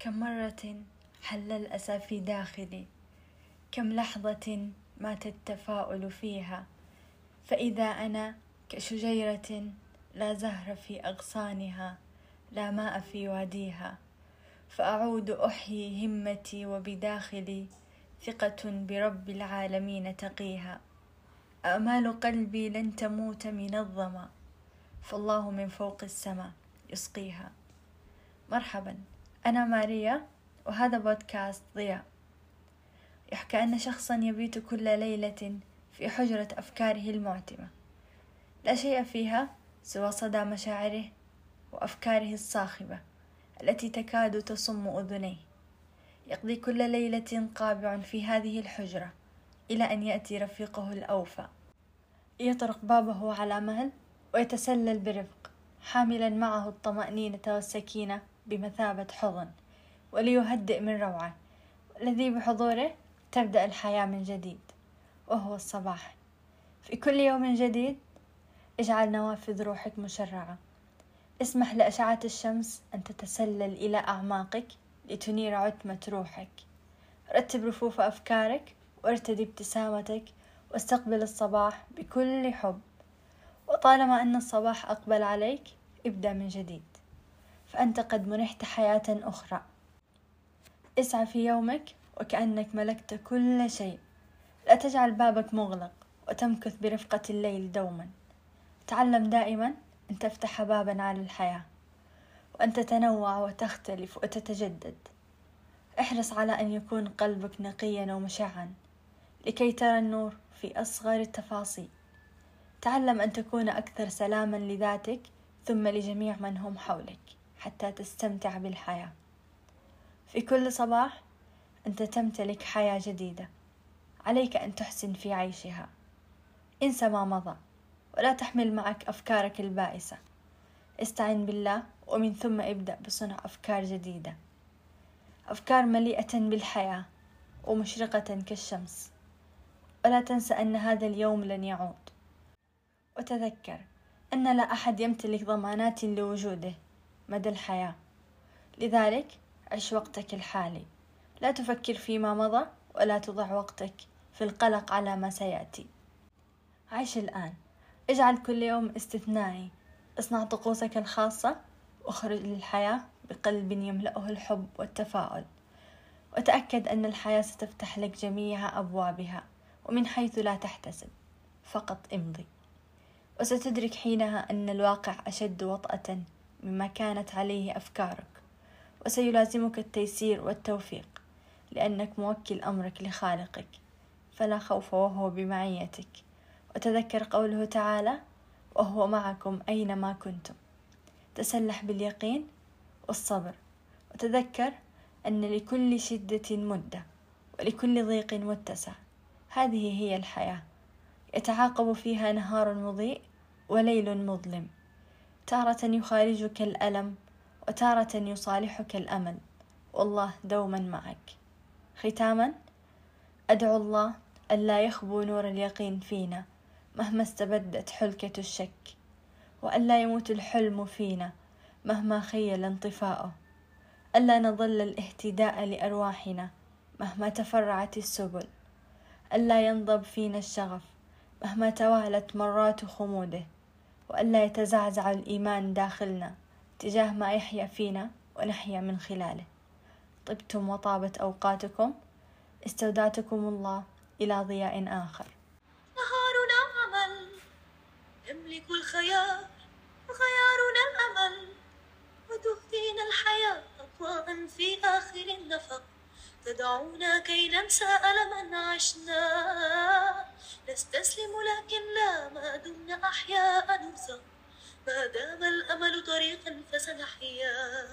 كم مرة حل الأسى في داخلي؟ كم لحظة مات التفاؤل فيها؟ فإذا أنا كشجيرة لا زهر في أغصانها لا ماء في واديها فأعود أحيي همتي وبداخلي ثقة برب العالمين تقيها. آمال قلبي لن تموت من الظما فالله من فوق السماء يسقيها. مرحبا. أنا ماريا وهذا بودكاست ضياء. يحكى أن شخصا يبيت كل ليلة في حجرة أفكاره المعتمة. لا شيء فيها سوى صدى مشاعره وأفكاره الصاخبة التي تكاد تصم أذنيه. يقضي كل ليلة قابع في هذه الحجرة إلى أن يأتي رفيقه الأوفى. يطرق بابه على مهل ويتسلل برفق حاملا معه الطمأنينة والسكينة بمثابة حضن وليهدئ من روعة. الذي بحضوره تبدأ الحياة من جديد وهو الصباح. في كل يوم جديد اجعل نوافذ روحك مشرعة. اسمح لأشعة الشمس أن تتسلل إلى أعماقك لتنير عتمة روحك. رتب رفوف أفكارك وارتدي ابتسامتك واستقبل الصباح بكل حب. وطالما أن الصباح أقبل عليك ابدأ من جديد. فأنت قد منحت حياة أخرى. اسعى في يومك وكأنك ملكت كل شيء. لا تجعل بابك مغلق وتمكث برفقة الليل دوما. تعلم دائما أن تفتح بابا على الحياة وأن تتنوع وتختلف وتتجدد. احرص على أن يكون قلبك نقيا ومشعا لكي ترى النور في أصغر التفاصيل. تعلم أن تكون أكثر سلاما لذاتك ثم لجميع من هم حولك. حتى تستمتع بالحياة. في كل صباح أنت تمتلك حياة جديدة. عليك أن تحسن في عيشها. انسى ما مضى ولا تحمل معك أفكارك البائسة. استعن بالله ومن ثم ابدأ بصنع أفكار جديدة. أفكار مليئة بالحياة ومشرقة كالشمس. ولا تنسى أن هذا اليوم لن يعود. وتذكر أن لا أحد يمتلك ضمانات لوجوده. مدى الحياة. لذلك عش وقتك الحالي. لا تفكر فيما مضى ولا تضع وقتك في القلق على ما سيأتي. عيش الآن. اجعل كل يوم استثنائي. اصنع طقوسك الخاصة واخرج للحياة بقلب يملأه الحب والتفاؤل. وتأكد أن الحياة ستفتح لك جميع أبوابها ومن حيث لا تحتسب. فقط امضي. وستدرك حينها أن الواقع أشد وطأة مما كانت عليه أفكارك وسيلازمك التيسير والتوفيق لأنك موكل أمرك لخالقك فلا خوف وهو بمعيتك. وتذكر قوله تعالى وهو معكم أينما كنتم تسلح باليقين والصبر. وتذكر أن لكل شدة مدة ولكل ضيق متسع. هذه هي الحياة. يتعاقب فيها نهار مضيء وليل مظلم. تارة يخارجك الألم وتارة يصالحك الأمل. والله دوما معك. ختاما أدعو الله ألا يخبو نور اليقين فينا مهما استبدت حلكة الشك وألا يموت الحلم فينا مهما خيل انطفاؤه. ألا نظل الاهتداء لأرواحنا مهما تفرعت السبل. ألا ينضب فينا الشغف مهما توالت مرات خموده. وألا يتزعزع الإيمان داخلنا تجاه ما يحيا فينا ونحيا من خلاله. طبتم وطابت أوقاتكم. استودعتكم الله إلى ضياء آخر. نهارنا عمل يملك الخيار. وخيارنا الأمل وتهدينا الحياة أضواء في آخر النفق. تدعونا كي ننسى ألما عشنا. نستسلم لكن لا ما دمنا أحياء نرزق ما دام الأمل طريقا فسنحيا.